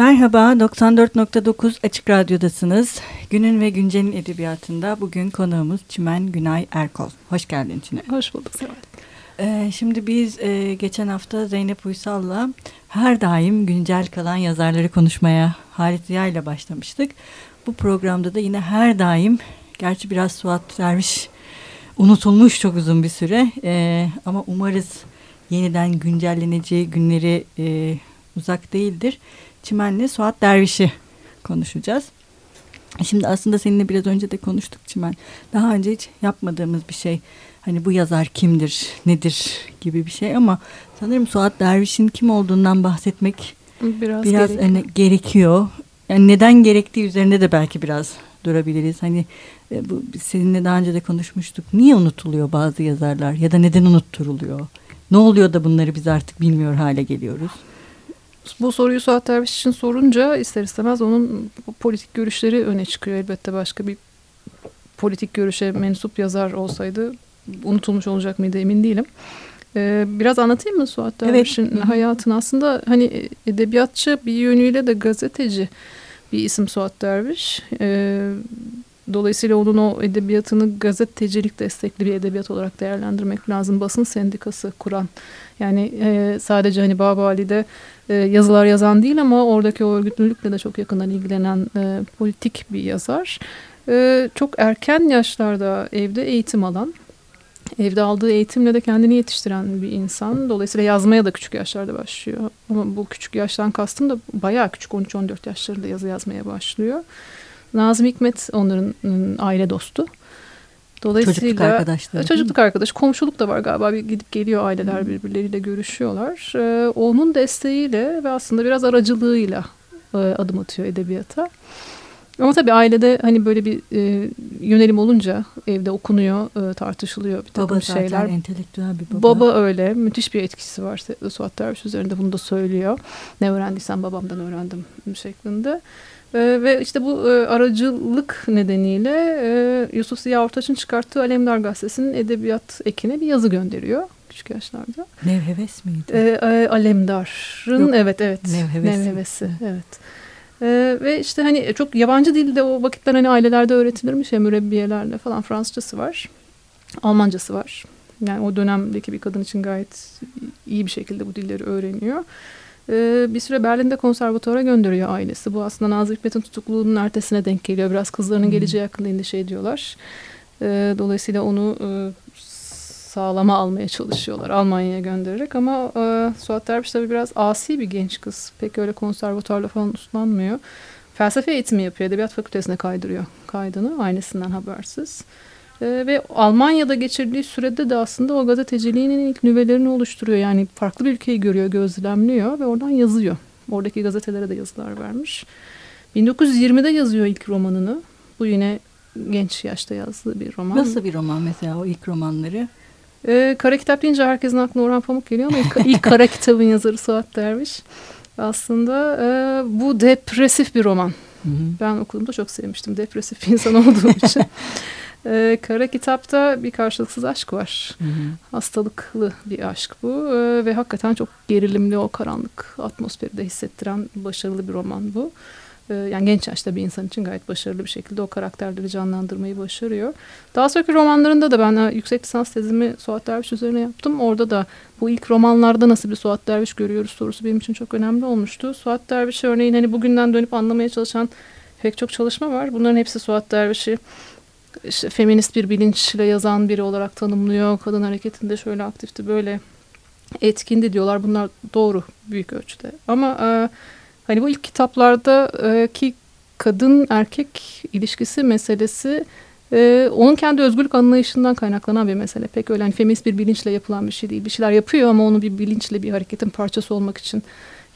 Merhaba, 94.9 Açık Radyo'dasınız. Günün ve Güncel'in edebiyatında bugün konuğumuz Çimen Günay Erkol. Hoş geldin Çimen. Hoş bulduk Seval. Ee, şimdi biz e, geçen hafta Zeynep Uysal'la her daim güncel kalan yazarları konuşmaya Halit Ziya ile başlamıştık. Bu programda da yine her daim, gerçi biraz Suat Derviş unutulmuş çok uzun bir süre e, ama umarız yeniden güncelleneceği günleri e, uzak değildir. Çimen'le Suat Derviş'i konuşacağız. Şimdi aslında seninle biraz önce de konuştuk Çimen. Daha önce hiç yapmadığımız bir şey. Hani bu yazar kimdir, nedir gibi bir şey ama sanırım Suat Derviş'in kim olduğundan bahsetmek biraz, biraz gerekiyor. Hani gerekiyor. Yani neden gerektiği üzerinde de belki biraz durabiliriz. Hani e, bu seninle daha önce de konuşmuştuk. Niye unutuluyor bazı yazarlar ya da neden unutturuluyor? Ne oluyor da bunları biz artık bilmiyor hale geliyoruz? Bu soruyu Suat Derviş için sorunca ister istemez onun politik görüşleri öne çıkıyor. Elbette başka bir politik görüşe mensup yazar olsaydı unutulmuş olacak mıydı emin değilim. Ee, biraz anlatayım mı Suat Derviş'in evet. hayatını? Aslında hani edebiyatçı bir yönüyle de gazeteci bir isim Suat Derviş. Ee, dolayısıyla onun o edebiyatını gazetecilik destekli bir edebiyat olarak değerlendirmek lazım. Basın sendikası kuran yani e, sadece hani Baba Ali'de e, yazılar yazan değil ama oradaki o örgütlülükle de çok yakından ilgilenen e, politik bir yazar. E, çok erken yaşlarda evde eğitim alan, evde aldığı eğitimle de kendini yetiştiren bir insan. Dolayısıyla yazmaya da küçük yaşlarda başlıyor. Ama bu küçük yaştan kastım da bayağı küçük 13-14 yaşlarında yazı yazmaya başlıyor. Nazım Hikmet onların aile dostu. Dolayısıyla çocukluk arkadaşları. Çocukluk arkadaş, komşuluk da var galiba. Bir gidip geliyor aileler birbirleriyle görüşüyorlar. Ee, onun desteğiyle ve aslında biraz aracılığıyla e, adım atıyor edebiyata. Ama tabii ailede hani böyle bir e, yönelim olunca evde okunuyor, e, tartışılıyor bir takım baba şeyler. Baba zaten entelektüel bir baba. Baba öyle. Müthiş bir etkisi var Suat Derviş üzerinde bunu da söylüyor. Ne öğrendiysen babamdan öğrendim şeklinde. E, ve işte bu e, aracılık nedeniyle e, Yusuf Ziya Ortaç'ın çıkarttığı Alemdar Gazetesi'nin edebiyat ekine bir yazı gönderiyor küçük yaşlarda. Nevheves miydi? E, e, Alemdar'ın Yok, evet evet. Nevhevesi. Nevhevesi evet. Ee, ve işte hani çok yabancı dilde o vakitler hani ailelerde öğretilirmiş ya mürebbiyelerle falan Fransızcası var. Almancası var. Yani o dönemdeki bir kadın için gayet iyi bir şekilde bu dilleri öğreniyor. Ee, bir süre Berlin'de konservatuara gönderiyor ailesi. Bu aslında Nazım Hikmet'in tutukluluğunun ertesine denk geliyor. Biraz kızlarının hmm. geleceği hakkında endişe ediyorlar. Ee, dolayısıyla onu e, sağlama almaya çalışıyorlar Almanya'ya göndererek ama e, Suat Derviş tabii biraz asi bir genç kız. Pek öyle konservatuarla falan uslanmıyor. Felsefe eğitimi yapıyor. Edebiyat fakültesine kaydırıyor kaydını aynısından habersiz. E, ve Almanya'da geçirdiği sürede de aslında o gazeteciliğinin ilk nüvelerini oluşturuyor. Yani farklı bir ülkeyi görüyor, gözlemliyor ve oradan yazıyor. Oradaki gazetelere de yazılar vermiş. 1920'de yazıyor ilk romanını. Bu yine genç yaşta yazdığı bir roman. Nasıl bir roman mesela o ilk romanları? Ee, kara kitap deyince herkesin aklına Orhan Pamuk geliyor ama ilk, ilk kara kitabın yazarı Suat Derviş. Aslında e, bu depresif bir roman. Hı hı. Ben okuduğumda çok sevmiştim. Depresif bir insan olduğum için. Ee, kara kitapta bir karşılıksız aşk var. Hı hı. Hastalıklı bir aşk bu ee, ve hakikaten çok gerilimli o karanlık atmosferi de hissettiren başarılı bir roman bu. Ee, yani genç yaşta bir insan için gayet başarılı bir şekilde o karakterleri canlandırmayı başarıyor. Daha sonraki romanlarında da ben e, yüksek lisans tezimi Suat Derviş üzerine yaptım. Orada da bu ilk romanlarda nasıl bir Suat Derviş görüyoruz sorusu benim için çok önemli olmuştu. Suat Derviş örneğin hani bugünden dönüp anlamaya çalışan pek çok çalışma var. Bunların hepsi Suat Derviş'i işte feminist bir bilinçle yazan biri olarak tanımlıyor. Kadın hareketinde şöyle aktifti böyle etkindi diyorlar. Bunlar doğru büyük ölçüde. Ama e, Hani bu ilk kitaplarda e, kadın erkek ilişkisi meselesi e, onun kendi özgürlük anlayışından kaynaklanan bir mesele. Pek öyle hani feminist bir bilinçle yapılan bir şey değil. Bir şeyler yapıyor ama onu bir bilinçle bir hareketin parçası olmak için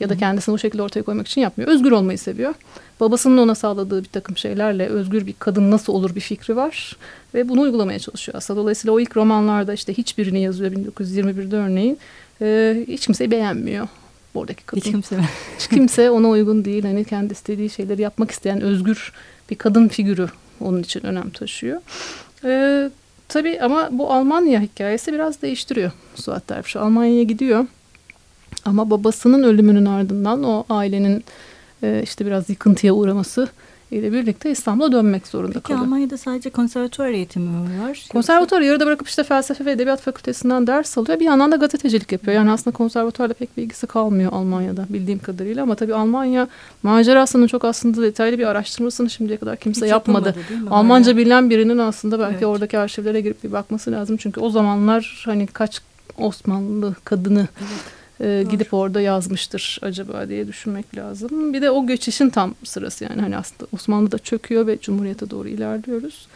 ya da kendisini o şekilde ortaya koymak için yapmıyor. Özgür olmayı seviyor. Babasının ona sağladığı bir takım şeylerle özgür bir kadın nasıl olur bir fikri var. Ve bunu uygulamaya çalışıyor aslında. Dolayısıyla o ilk romanlarda işte hiçbirini yazıyor 1921'de örneğin. E, hiç kimseyi beğenmiyor oradaki kadın. Hiç kimse Hiç kimse ona uygun değil. Hani kendi istediği şeyleri yapmak isteyen özgür bir kadın figürü onun için önem taşıyor. Ee, tabii ama bu Almanya hikayesi biraz değiştiriyor Suat Derviş. Almanya'ya gidiyor ama babasının ölümünün ardından o ailenin e, işte biraz yıkıntıya uğraması ile birlikte İstanbul'a dönmek zorunda Peki kalıyor. Almanya'da sadece konservatuvar eğitimi mi var? Konservatuvarı yarıda bırakıp işte felsefe ve edebiyat fakültesinden ders alıyor. Bir yandan da gazetecilik yapıyor. Yani aslında konservatuvarla pek bir ilgisi kalmıyor Almanya'da bildiğim kadarıyla. Ama tabii Almanya macerasının çok aslında detaylı bir araştırmasını şimdiye kadar kimse Hiç yapmadı. yapılmadı, Almanca Hala. bilen birinin aslında belki Evet. oradaki arşivlere girip bir bakması lazım. Çünkü o zamanlar hani kaç Osmanlı kadını e, gidip orada yazmıştır acaba diye düşünmek lazım. Bir de o geçişin tam sırası yani hani aslında Osmanlı da çöküyor ve Cumhuriyet'e doğru ilerliyoruz.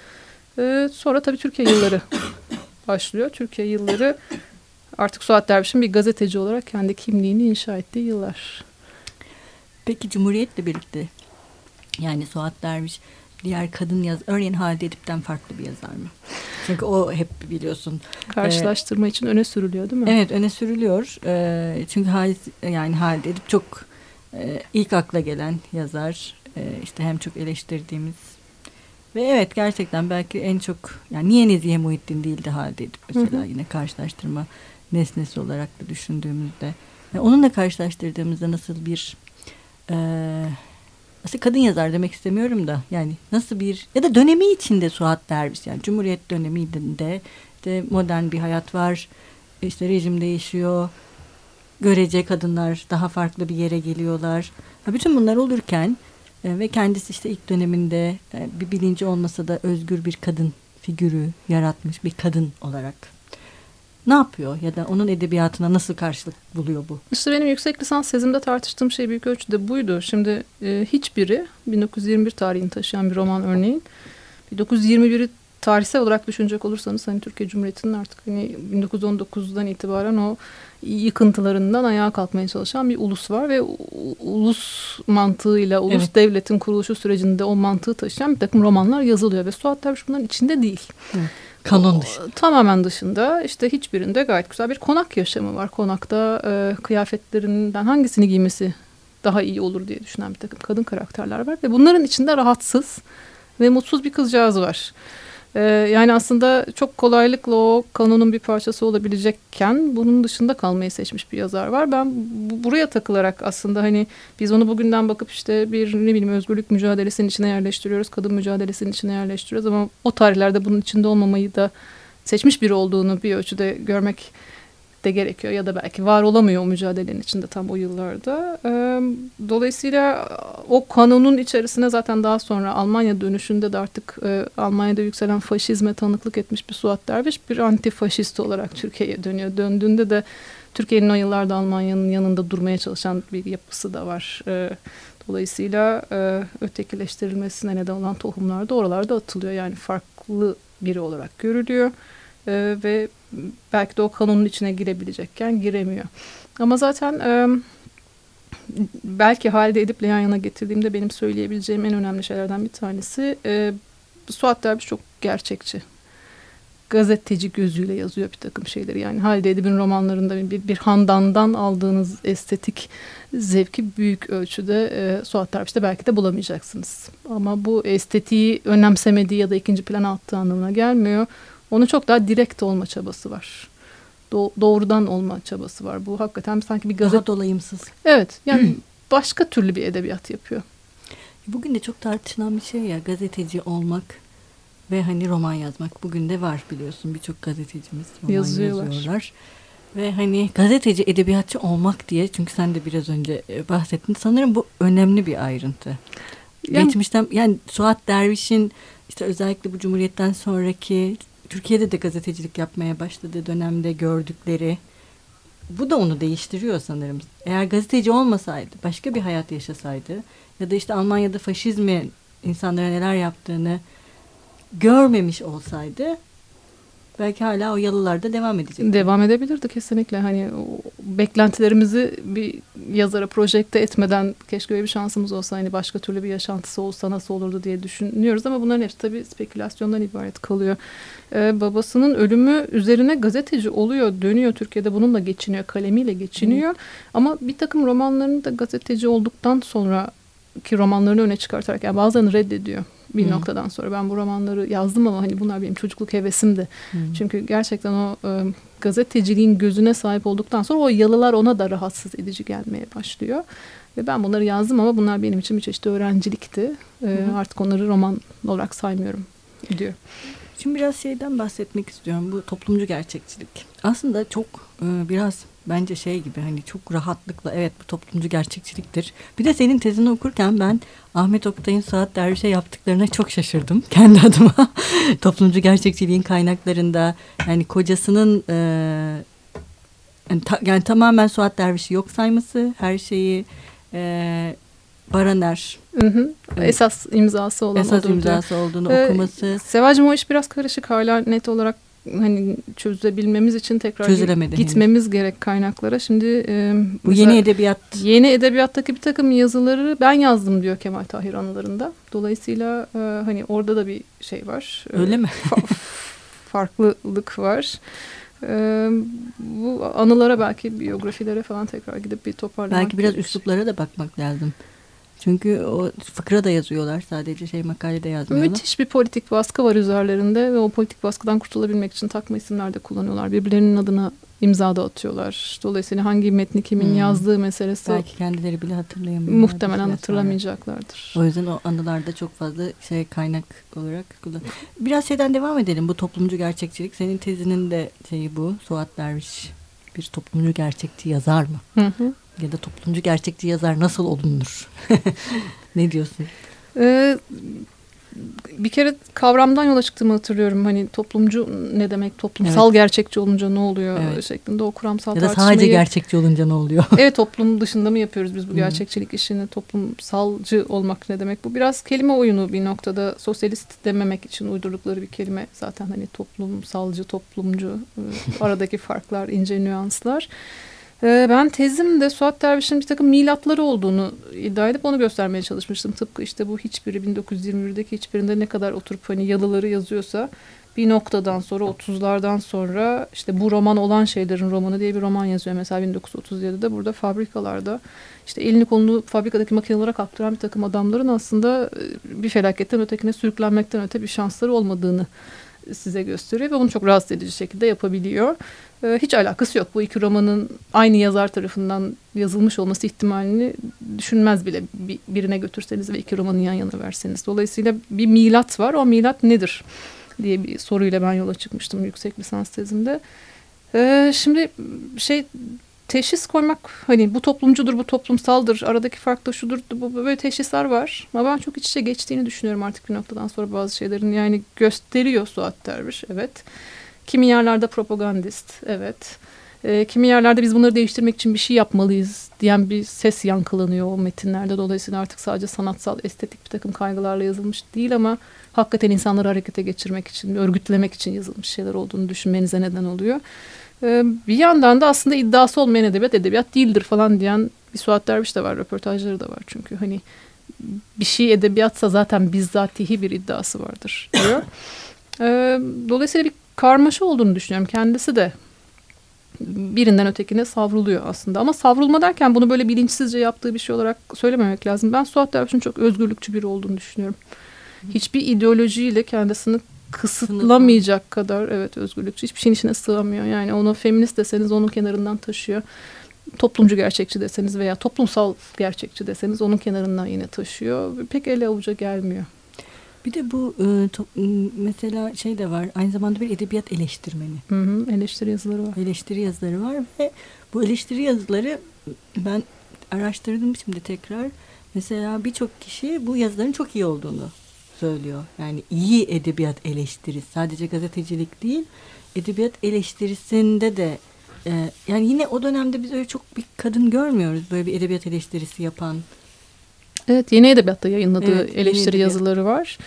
E, sonra tabii Türkiye yılları başlıyor. Türkiye yılları artık Suat Derviş'in bir gazeteci olarak kendi kimliğini inşa ettiği yıllar. Peki Cumhuriyet'le birlikte yani Suat Derviş diğer kadın yaz örneğin Halide Edip'ten farklı bir yazar mı? Çünkü o hep biliyorsun karşılaştırma e, için öne sürülüyor değil mi? Evet öne sürülüyor. E, çünkü Halide, yani Halide Edip çok e, ilk akla gelen yazar. E, işte hem çok eleştirdiğimiz ve evet gerçekten belki en çok yani niye Nezihe Muhittin değildi Halide Edip mesela hı hı. yine karşılaştırma nesnesi olarak da düşündüğümüzde. Yani onunla karşılaştırdığımızda nasıl bir e, aslında kadın yazar demek istemiyorum da yani nasıl bir ya da dönemi içinde Suat Derviş yani Cumhuriyet döneminde işte modern bir hayat var. İşte rejim değişiyor. Görece kadınlar daha farklı bir yere geliyorlar. Ha, bütün bunlar olurken e, ve kendisi işte ilk döneminde e, bir bilinci olmasa da özgür bir kadın figürü yaratmış bir kadın olarak ne yapıyor ya da onun edebiyatına nasıl karşılık buluyor bu? İşte benim yüksek lisans tezimde tartıştığım şey büyük ölçüde buydu. Şimdi e, hiçbiri 1921 tarihini taşıyan bir roman örneğin 1921'i tarihsel olarak düşünecek olursanız hani Türkiye Cumhuriyeti'nin artık hani 1919'dan itibaren o yıkıntılarından ayağa kalkmaya çalışan bir ulus var ve ulus mantığıyla ulus evet. devletin kuruluşu sürecinde o mantığı taşıyan bir takım romanlar yazılıyor ve Suat Derviş bunların içinde değil. Evet. Kanon dışı. O, tamamen dışında işte hiçbirinde gayet güzel bir konak yaşamı var. Konakta e, kıyafetlerinden hangisini giymesi daha iyi olur diye düşünen bir takım kadın karakterler var. Ve bunların içinde rahatsız ve mutsuz bir kızcağız var. Ee, yani aslında çok kolaylıkla o kanonun bir parçası olabilecekken bunun dışında kalmayı seçmiş bir yazar var. Ben bu, buraya takılarak aslında hani biz onu bugünden bakıp işte bir ne bileyim özgürlük mücadelesinin içine yerleştiriyoruz, kadın mücadelesinin içine yerleştiriyoruz ama o tarihlerde bunun içinde olmamayı da seçmiş biri olduğunu bir ölçüde görmek de gerekiyor ya da belki var olamıyor o mücadelenin içinde tam o yıllarda. Dolayısıyla o kanonun içerisine zaten daha sonra Almanya dönüşünde de artık Almanya'da yükselen faşizme tanıklık etmiş bir Suat Derviş bir antifaşist olarak Türkiye'ye dönüyor. Döndüğünde de Türkiye'nin o yıllarda Almanya'nın yanında durmaya çalışan bir yapısı da var. Dolayısıyla ötekileştirilmesine neden olan tohumlar da oralarda atılıyor. Yani farklı biri olarak görülüyor e, ve belki de o kanunun içine girebilecekken giremiyor. Ama zaten e, belki halde edip yan yana getirdiğimde benim söyleyebileceğim en önemli şeylerden bir tanesi e, Suat Derviş çok gerçekçi. Gazeteci gözüyle yazıyor bir takım şeyleri. Yani Halide Edip'in romanlarında bir, bir handandan aldığınız estetik zevki büyük ölçüde e, Suat Derviş'te belki de bulamayacaksınız. Ama bu estetiği önemsemediği ya da ikinci plana attığı anlamına gelmiyor. Onun çok daha direkt olma çabası var. Do doğrudan olma çabası var. Bu hakikaten sanki bir gazete... Daha dolayımsız. Evet. Yani başka türlü bir edebiyat yapıyor. Bugün de çok tartışılan bir şey ya gazeteci olmak ve hani roman yazmak. Bugün de var biliyorsun birçok gazetecimiz roman Yazıyorlar. yazıyorlar. Ve hani gazeteci edebiyatçı olmak diye çünkü sen de biraz önce e, bahsettin. Sanırım bu önemli bir ayrıntı. Yani, Geçmişten yani Suat Derviş'in işte özellikle bu Cumhuriyet'ten sonraki Türkiye'de de gazetecilik yapmaya başladığı dönemde gördükleri bu da onu değiştiriyor sanırım. Eğer gazeteci olmasaydı, başka bir hayat yaşasaydı ya da işte Almanya'da faşizmi insanlara neler yaptığını görmemiş olsaydı belki hala o yalılarda devam edecek. Devam edebilirdi kesinlikle. Hani beklentilerimizi bir yazara projekte etmeden keşke öyle bir şansımız olsa hani başka türlü bir yaşantısı olsa nasıl olurdu diye düşünüyoruz ama bunların hepsi tabii spekülasyondan ibaret kalıyor. Ee, babasının ölümü üzerine gazeteci oluyor, dönüyor Türkiye'de bununla geçiniyor, kalemiyle geçiniyor. Hı. Ama bir takım romanlarını da gazeteci olduktan sonra ki romanlarını öne çıkartarak yani bazılarını reddediyor bir hmm. noktadan sonra. Ben bu romanları yazdım ama hani bunlar benim çocukluk hevesimdi. Hmm. Çünkü gerçekten o e, gazeteciliğin gözüne sahip olduktan sonra o yalılar ona da rahatsız edici gelmeye başlıyor. Ve ben bunları yazdım ama bunlar benim için bir çeşit öğrencilikti. E, artık onları roman olarak saymıyorum diyor. Şimdi biraz şeyden bahsetmek istiyorum. Bu toplumcu gerçekçilik. Aslında çok e, biraz bence şey gibi hani çok rahatlıkla evet bu toplumcu gerçekçiliktir. Bir de senin tezini okurken ben Ahmet Oktay'ın Saat Derviş'e yaptıklarına çok şaşırdım kendi adıma. toplumcu gerçekçiliğin kaynaklarında yani kocasının e, yani, ta, yani tamamen Suat Derviş'i yok sayması her şeyi e, Baraner Hı hı. Esas imzası olan esas imzası diyor. olduğunu ee, okuması. Sevacım o iş biraz karışık hala net olarak hani çözebilmemiz için tekrar Çözülemedi gitmemiz henüz. gerek kaynaklara. Şimdi e, bu yeni edebiyat yeni edebiyattaki bir takım yazıları ben yazdım diyor Kemal Tahir anılarında. Dolayısıyla e, hani orada da bir şey var. Öyle mi? farklılık var. Ee, bu anılara belki biyografilere falan tekrar gidip bir toparlamak Belki biraz üsluplara da bakmak lazım. Çünkü o fıkra da yazıyorlar. Sadece şey makalede yazmıyorlar. Müthiş bir politik baskı var üzerlerinde ve o politik baskıdan kurtulabilmek için takma isimler de kullanıyorlar. Birbirlerinin adına imza da atıyorlar. Dolayısıyla hangi metni kimin hmm. yazdığı meselesi belki kendileri bile hatırlayamıyorlar. Muhtemelen hatırlamayacaklardır. O yüzden o anılarda çok fazla şey kaynak olarak kullan. Biraz şeyden devam edelim. Bu toplumcu gerçekçilik senin tezinin de şeyi bu. Suat Derviş bir toplumcu gerçekçi yazar mı? Hı hı ya da toplumcu gerçekçi yazar nasıl olunur? ne diyorsun? Ee, bir kere kavramdan yola çıktığımı hatırlıyorum. Hani toplumcu ne demek, toplumsal evet. gerçekçi olunca ne oluyor evet. şeklinde o kuramsal ya da sadece gerçekçi olunca ne oluyor? evet toplum dışında mı yapıyoruz biz bu gerçekçilik işini? Toplumsalcı olmak ne demek? Bu biraz kelime oyunu bir noktada sosyalist dememek için uydurdukları bir kelime. Zaten hani toplumsalcı, toplumcu e, aradaki farklar, ince nüanslar. Ee, ben tezimde Suat Derviş'in bir takım milatları olduğunu iddia edip onu göstermeye çalışmıştım. Tıpkı işte bu hiçbiri 1921'deki hiçbirinde ne kadar oturup hani yalıları yazıyorsa bir noktadan sonra 30'lardan sonra işte bu roman olan şeylerin romanı diye bir roman yazıyor. Mesela 1937'de burada fabrikalarda işte elini kolunu fabrikadaki makinelere kaptıran bir takım adamların aslında e, bir felaketten ötekine sürüklenmekten öte bir şansları olmadığını size gösteriyor ve bunu çok rahatsız edici şekilde yapabiliyor. Ee, hiç alakası yok. Bu iki romanın aynı yazar tarafından yazılmış olması ihtimalini düşünmez bile birine götürseniz ve iki romanı yan yana verseniz. Dolayısıyla bir milat var. O milat nedir? diye bir soruyla ben yola çıkmıştım yüksek lisans tezimde. Ee, şimdi şey teşhis koymak hani bu toplumcudur bu toplumsaldır aradaki fark da şudur bu böyle teşhisler var. Ama ben çok iç içe geçtiğini düşünüyorum artık bir noktadan sonra bazı şeylerin. Yani gösteriyor Suat Derviş evet. Kimi yerlerde propagandist evet. E, kimi yerlerde biz bunları değiştirmek için bir şey yapmalıyız diyen bir ses yankılanıyor o metinlerde. Dolayısıyla artık sadece sanatsal estetik bir takım kaygılarla yazılmış değil ama hakikaten insanları harekete geçirmek için örgütlemek için yazılmış şeyler olduğunu düşünmenize neden oluyor. Ee, bir yandan da aslında iddiası olmayan edebiyat edebiyat değildir falan diyen bir Suat Derviş de var. Röportajları da var çünkü. Hani bir şey edebiyatsa zaten bizzatihi bir iddiası vardır diyor. Ee, dolayısıyla bir karmaşa olduğunu düşünüyorum. Kendisi de birinden ötekine savruluyor aslında. Ama savrulma derken bunu böyle bilinçsizce yaptığı bir şey olarak söylememek lazım. Ben Suat Derviş'in çok özgürlükçü biri olduğunu düşünüyorum. Hiçbir ideolojiyle kendisini kısıtlamayacak kadar evet özgürlükçü hiçbir şeyin içine sığamıyor. Yani onu feminist deseniz onun kenarından taşıyor. Toplumcu gerçekçi deseniz veya toplumsal gerçekçi deseniz onun kenarından yine taşıyor. Pek ele avuca gelmiyor. Bir de bu e, to, mesela şey de var. Aynı zamanda bir edebiyat eleştirmeni. Hı hı, eleştiri yazıları var. Eleştiri yazıları var ve bu eleştiri yazıları ben araştırdım şimdi tekrar. Mesela birçok kişi bu yazıların çok iyi olduğunu söylüyor. Yani iyi edebiyat eleştirisi sadece gazetecilik değil edebiyat eleştirisinde de e, yani yine o dönemde biz öyle çok bir kadın görmüyoruz böyle bir edebiyat eleştirisi yapan. Evet yeni edebiyatta yayınladığı evet, eleştiri edebiyat. yazıları var.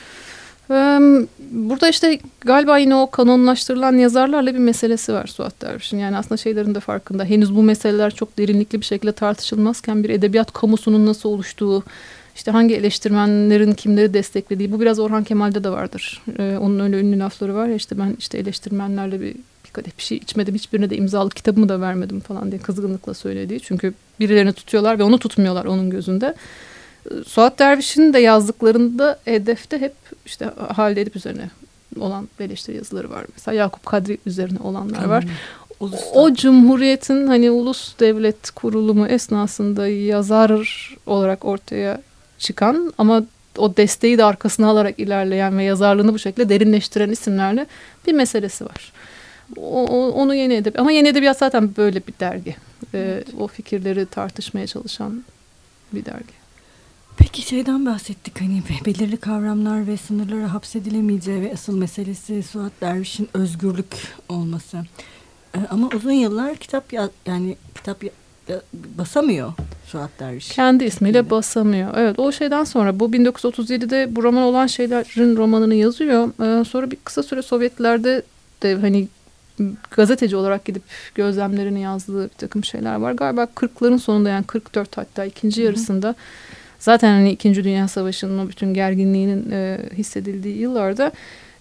Burada işte galiba yine o kanonlaştırılan yazarlarla bir meselesi var Suat Derviş'in. Yani aslında şeylerin de farkında. Henüz bu meseleler çok derinlikli bir şekilde tartışılmazken bir edebiyat kamusunun nasıl oluştuğu, işte hangi eleştirmenlerin kimleri desteklediği bu biraz Orhan Kemal'de de vardır. Ee, onun öyle ünlü lafları var ya işte ben işte eleştirmenlerle bir, bir kadeh bir şey içmedim hiçbirine de imzalı kitabımı da vermedim falan diye kızgınlıkla söylediği. Çünkü birilerini tutuyorlar ve onu tutmuyorlar onun gözünde. Ee, Suat Derviş'in de yazdıklarında hedefte hep işte Halide Edip üzerine olan eleştiri yazıları var. Mesela Yakup Kadri üzerine olanlar var. Uluslar. O cumhuriyetin hani ulus devlet kurulumu esnasında yazar olarak ortaya çıkan ama o desteği de arkasına alarak ilerleyen ve yazarlığını bu şekilde derinleştiren isimlerle bir meselesi var. O, onu yeni edebiyat ama yeni edebiyat zaten böyle bir dergi. Ee, o fikirleri tartışmaya çalışan bir dergi. Peki şeyden bahsettik hani belirli kavramlar ve sınırlara hapsedilemeyeceği ve asıl meselesi Suat Derviş'in özgürlük olması. Ee, ama uzun yıllar kitap ya, yani kitap ya, basamıyor Suat Derviş. Kendi ismiyle basamıyor. Evet o şeyden sonra bu 1937'de bu roman olan şeylerin romanını yazıyor. Ee, sonra bir kısa süre Sovyetlerde de hani gazeteci olarak gidip gözlemlerini yazdığı bir takım şeyler var. Galiba 40'ların sonunda yani 44 hatta ikinci yarısında Hı. zaten hani 2. Dünya Savaşı'nın o bütün gerginliğinin e, hissedildiği yıllarda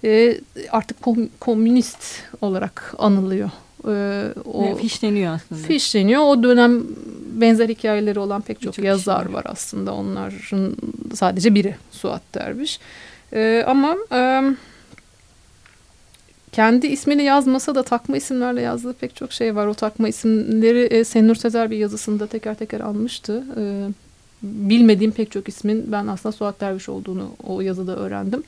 e, artık kom komünist olarak anılıyor. E, o evet, fişleniyor aslında. Fişleniyor. O dönem benzer hikayeleri olan pek çok, çok yazar var aslında. Onların sadece biri Suat Derviş. E, ama e, kendi ismini yazmasa da takma isimlerle yazdığı pek çok şey var. O takma isimleri e, Senur Sezer bir yazısında teker teker almıştı. E, bilmediğim pek çok ismin ben aslında Suat Derviş olduğunu o yazıda öğrendim.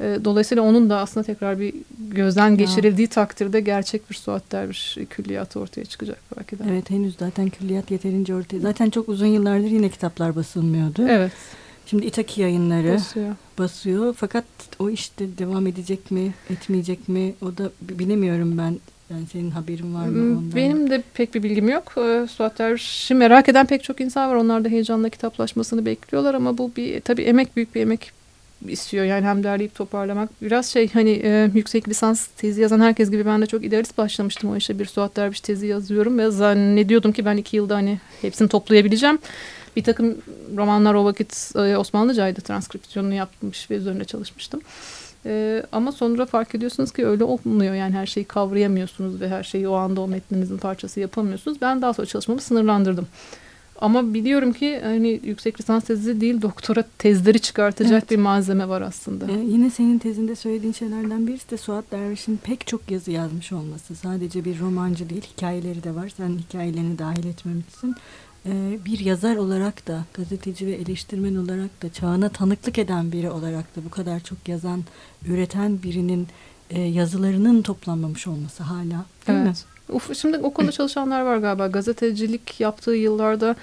E, dolayısıyla onun da aslında tekrar bir gözden geçirildiği ya. takdirde gerçek bir Suat Derviş külliyatı ortaya çıkacak belki de. Evet henüz zaten külliyat yeterince ortaya. Zaten çok uzun yıllardır yine kitaplar basılmıyordu. Evet. Şimdi İtaki yayınları basıyor. basıyor. Fakat o işte devam edecek mi, etmeyecek mi? O da bilemiyorum ben. Yani senin haberin var mı hmm, ondan? Benim de pek bir bilgim yok. Ee, Suat Derviş'i merak eden pek çok insan var. Onlar da heyecanla kitaplaşmasını bekliyorlar ama bu bir tabii emek büyük bir emek istiyor. Yani hem derleyip toparlamak. Biraz şey hani e, yüksek lisans tezi yazan herkes gibi ben de çok idealist başlamıştım o işe. Bir Suat Derviş tezi yazıyorum ve zannediyordum ki ben iki yılda hani hepsini toplayabileceğim. Bir takım romanlar o vakit e, Osmanlıcaydı transkripsiyonunu yapmış ve üzerine çalışmıştım. E, ama sonra fark ediyorsunuz ki öyle olmuyor. Yani her şeyi kavrayamıyorsunuz ve her şeyi o anda o metninizin parçası yapamıyorsunuz. Ben daha sonra çalışmamı sınırlandırdım. Ama biliyorum ki hani yüksek lisans tezi değil doktora tezleri çıkartacak evet. bir malzeme var aslında. Ee, yine senin tezinde söylediğin şeylerden birisi de Suat Derviş'in pek çok yazı yazmış olması. Sadece bir romancı değil hikayeleri de var. Sen hikayelerini dahil etmemişsin. Ee, bir yazar olarak da gazeteci ve eleştirmen olarak da çağına tanıklık eden biri olarak da bu kadar çok yazan, üreten birinin e, yazılarının toplanmamış olması hala değil evet. mi? Uf, şimdi o konuda çalışanlar var galiba. Gazetecilik yaptığı yıllarda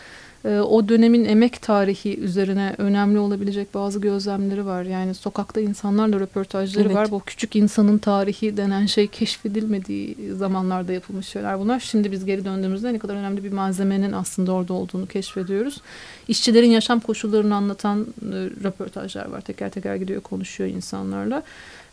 e, o dönemin emek tarihi üzerine önemli olabilecek bazı gözlemleri var. Yani sokakta insanlarla röportajları evet. var. Bu küçük insanın tarihi denen şey keşfedilmediği zamanlarda yapılmış şeyler bunlar. Şimdi biz geri döndüğümüzde ne kadar önemli bir malzemenin aslında orada olduğunu keşfediyoruz. İşçilerin yaşam koşullarını anlatan e, röportajlar var. Teker teker gidiyor konuşuyor insanlarla.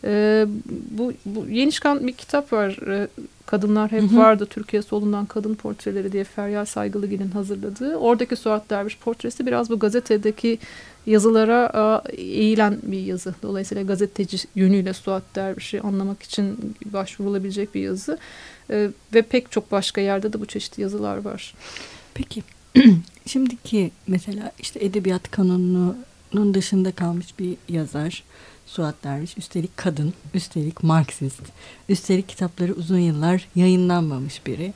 E, bu, bu yeni çıkan bir kitap var. E, Kadınlar Hep hı hı. Vardı Türkiye Solundan Kadın Portreleri diye Feryal Saygılıgil'in hazırladığı. Oradaki Suat Derviş portresi biraz bu gazetedeki yazılara e, eğilen bir yazı. Dolayısıyla gazeteci yönüyle Suat Derviş'i anlamak için başvurulabilecek bir yazı. E, ve pek çok başka yerde de bu çeşitli yazılar var. Peki şimdiki mesela işte edebiyat kanununun dışında kalmış bir yazar Suat Derviş. Üstelik kadın, üstelik Marksist. Üstelik kitapları uzun yıllar yayınlanmamış biri.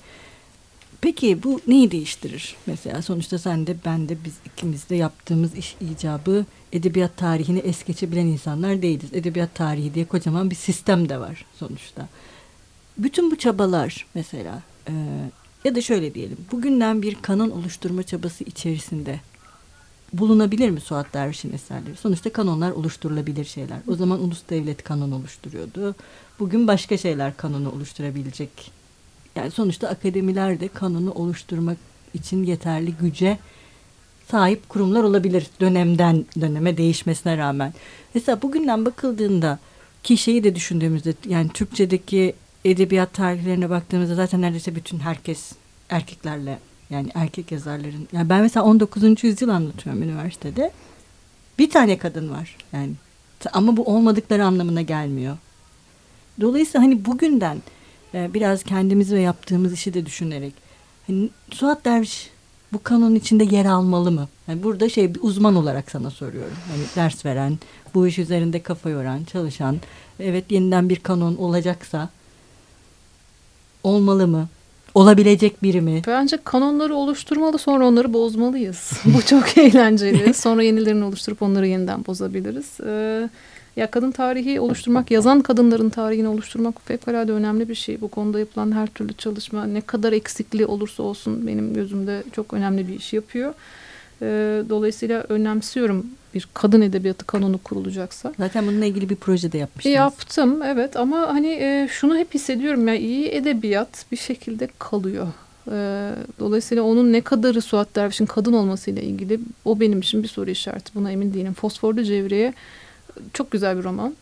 Peki bu neyi değiştirir? Mesela sonuçta sen de ben de biz ikimiz de yaptığımız iş icabı edebiyat tarihini es geçebilen insanlar değiliz. Edebiyat tarihi diye kocaman bir sistem de var sonuçta. Bütün bu çabalar mesela e, ya da şöyle diyelim bugünden bir kanın oluşturma çabası içerisinde bulunabilir mi Suat Derviş'in eserleri? Sonuçta kanonlar oluşturulabilir şeyler. O zaman ulus devlet kanon oluşturuyordu. Bugün başka şeyler kanonu oluşturabilecek. Yani sonuçta akademiler de kanonu oluşturmak için yeterli güce sahip kurumlar olabilir dönemden döneme değişmesine rağmen. Mesela bugünden bakıldığında ki şeyi de düşündüğümüzde yani Türkçedeki edebiyat tarihlerine baktığımızda zaten neredeyse bütün herkes erkeklerle yani erkek yazarların. Yani ben mesela 19. yüzyıl anlatıyorum üniversitede. Bir tane kadın var yani. Ama bu olmadıkları anlamına gelmiyor. Dolayısıyla hani bugünden e, biraz kendimiz ve yaptığımız işi de düşünerek hani Suat Derviş bu kanonun içinde yer almalı mı? Yani burada şey bir uzman olarak sana soruyorum. Hani ders veren, bu iş üzerinde kafa yoran, çalışan. Evet yeniden bir kanon olacaksa olmalı mı? Olabilecek biri mi? Bence kanonları oluşturmalı sonra onları bozmalıyız. Bu çok eğlenceli. Sonra yenilerini oluşturup onları yeniden bozabiliriz. Ee, ya kadın tarihi oluşturmak, yazan kadınların tarihini oluşturmak fevkalade önemli bir şey. Bu konuda yapılan her türlü çalışma ne kadar eksikliği olursa olsun benim gözümde çok önemli bir iş yapıyor. Ee, dolayısıyla önemsiyorum bir kadın edebiyatı kanonu kurulacaksa. Zaten bununla ilgili bir proje de yapmıştınız. Yaptım evet ama hani e, şunu hep hissediyorum ya iyi edebiyat bir şekilde kalıyor. E, dolayısıyla onun ne kadarı Suat Derviş'in kadın olmasıyla ilgili o benim için bir soru işareti. Buna emin değilim. Fosforlu Cevriye çok güzel bir roman.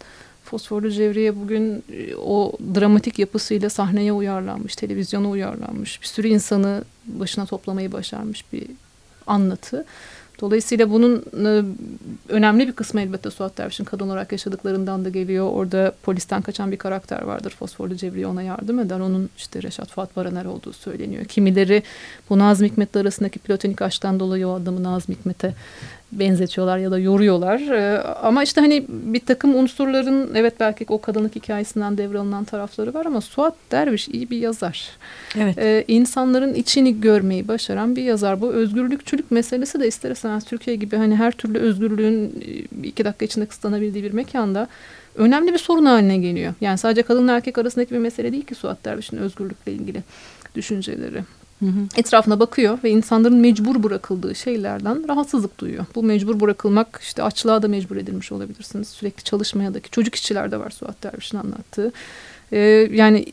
Fosforlu Cevriye bugün e, o dramatik yapısıyla sahneye uyarlanmış, televizyona uyarlanmış. Bir sürü insanı başına toplamayı başarmış bir anlatı. Dolayısıyla bunun e, önemli bir kısmı elbette Suat Derviş'in kadın olarak yaşadıklarından da geliyor. Orada polisten kaçan bir karakter vardır. Fosforlu Cevriye ona yardım eder. Onun işte Reşat Fuat Baraner olduğu söyleniyor. Kimileri bu Nazım Hikmet'le arasındaki platonik aşktan dolayı o adamı Nazım Hikmet'e benzetiyorlar ya da yoruyorlar. Ee, ama işte hani bir takım unsurların evet belki o kadınlık hikayesinden devralınan tarafları var ama Suat Derviş iyi bir yazar. Evet. Ee, insanların içini görmeyi başaran bir yazar. Bu özgürlükçülük meselesi de ister istemez Türkiye gibi hani her türlü özgürlüğün e, iki dakika içinde kısıtlanabildiği bir mekanda önemli bir sorun haline geliyor. Yani sadece kadın erkek arasındaki bir mesele değil ki Suat Derviş'in özgürlükle ilgili düşünceleri. Hı hı. Etrafına bakıyor ve insanların mecbur bırakıldığı şeylerden rahatsızlık duyuyor. Bu mecbur bırakılmak işte açlığa da mecbur edilmiş olabilirsiniz. Sürekli çalışmaya da çocuk işçiler de var Suat Derviş'in anlattığı. Ee, yani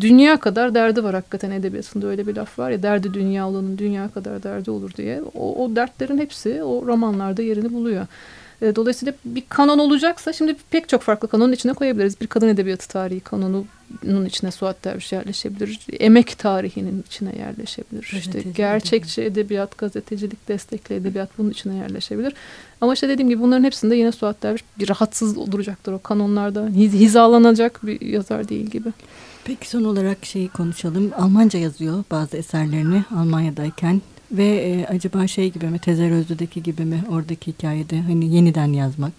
dünya kadar derdi var hakikaten edebiyatında öyle bir laf var ya derdi dünya olanın dünya kadar derdi olur diye. O, o dertlerin hepsi o romanlarda yerini buluyor. E, dolayısıyla bir kanon olacaksa şimdi pek çok farklı kanonun içine koyabiliriz. Bir kadın edebiyatı tarihi kanonunun içine Suat Derviş yerleşebilir. Emek tarihinin içine yerleşebilir. İşte gerçekçi edebiyat, gazetecilik, destekli edebiyat bunun içine yerleşebilir. Ama işte dediğim gibi bunların hepsinde yine Suat Derviş bir rahatsız duracaktır o kanonlarda. Hizalanacak bir yazar değil gibi. Peki son olarak şeyi konuşalım. Almanca yazıyor bazı eserlerini Almanya'dayken. Ve e, acaba şey gibi mi Tezer Özlü'deki gibi mi oradaki hikayede hani yeniden yazmak?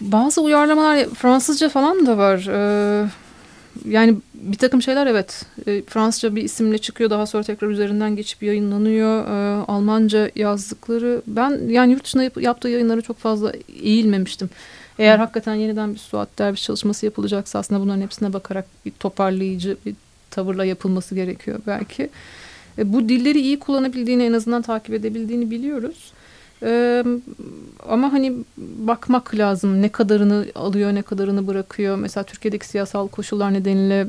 Bazı uyarlamalar Fransızca falan da var. Ee, yani bir takım şeyler evet e, Fransızca bir isimle çıkıyor daha sonra tekrar üzerinden geçip yayınlanıyor. Ee, Almanca yazdıkları ben yani yurt dışında yap, yaptığı yayınlara çok fazla eğilmemiştim. Eğer hakikaten yeniden bir Suat Derviş çalışması yapılacaksa aslında bunların hepsine bakarak bir toparlayıcı bir tavırla yapılması gerekiyor belki. E, bu dilleri iyi kullanabildiğini en azından takip edebildiğini biliyoruz. Ee, ama hani bakmak lazım ne kadarını alıyor ne kadarını bırakıyor. Mesela Türkiye'deki siyasal koşullar nedeniyle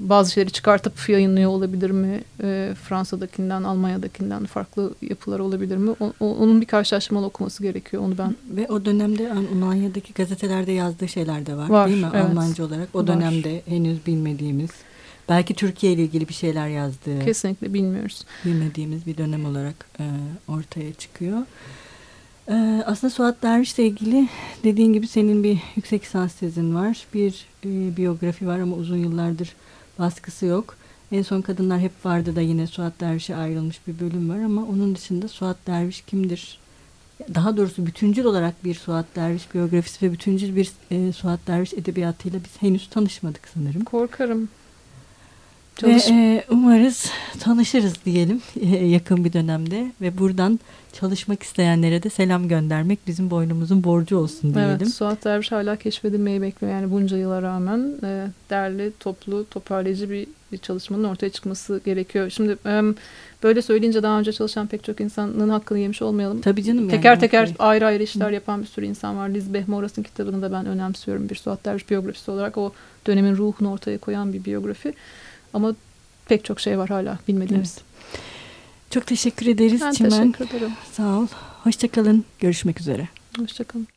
bazı şeyleri çıkartıp yayınlıyor olabilir mi? Ee, Fransa'dakinden, Almanya'dakinden farklı yapılar olabilir mi? O, o, onun bir karşılaştırmalı okuması gerekiyor. Onu ben ve o dönemde Almanya'daki gazetelerde yazdığı şeyler de var, var değil mi? Evet. Almanca olarak o dönemde var. henüz bilmediğimiz. Belki Türkiye ile ilgili bir şeyler yazdığı. Kesinlikle bilmiyoruz. Bilmediğimiz bir dönem olarak e, ortaya çıkıyor. E, aslında Suat Derviş ile ilgili dediğin gibi senin bir yüksek lisans tezin var. Bir e, biyografi var ama uzun yıllardır baskısı yok. En son Kadınlar Hep Vardı da yine Suat Derviş'e ayrılmış bir bölüm var ama onun dışında Suat Derviş kimdir? Daha doğrusu bütüncül olarak bir Suat Derviş biyografisi ve bütüncül bir e, Suat Derviş edebiyatıyla biz henüz tanışmadık sanırım. Korkarım. Çalış ve e, umarız tanışırız diyelim e, yakın bir dönemde ve buradan çalışmak isteyenlere de selam göndermek bizim boynumuzun borcu olsun diyelim. Evet, Suat Derviş hala keşfedilmeyi bekliyor. Yani bunca yıla rağmen e, değerli, toplu, toparlayıcı bir, bir çalışmanın ortaya çıkması gerekiyor. Şimdi e, böyle söyleyince daha önce çalışan pek çok insanın hakkını yemiş olmayalım. Tabii canım. Teker yani, teker okay. ayrı ayrı işler yapan bir sürü insan var. Liz Behmoras'ın kitabını da ben önemsiyorum bir Suat Derviş biyografisi olarak. O dönemin ruhunu ortaya koyan bir biyografi. Ama pek çok şey var hala bilmediğimiz. Evet. Çok teşekkür ederiz ben Çimen. teşekkür ederim. Sağ ol. Hoşçakalın. Görüşmek üzere. Hoşçakalın.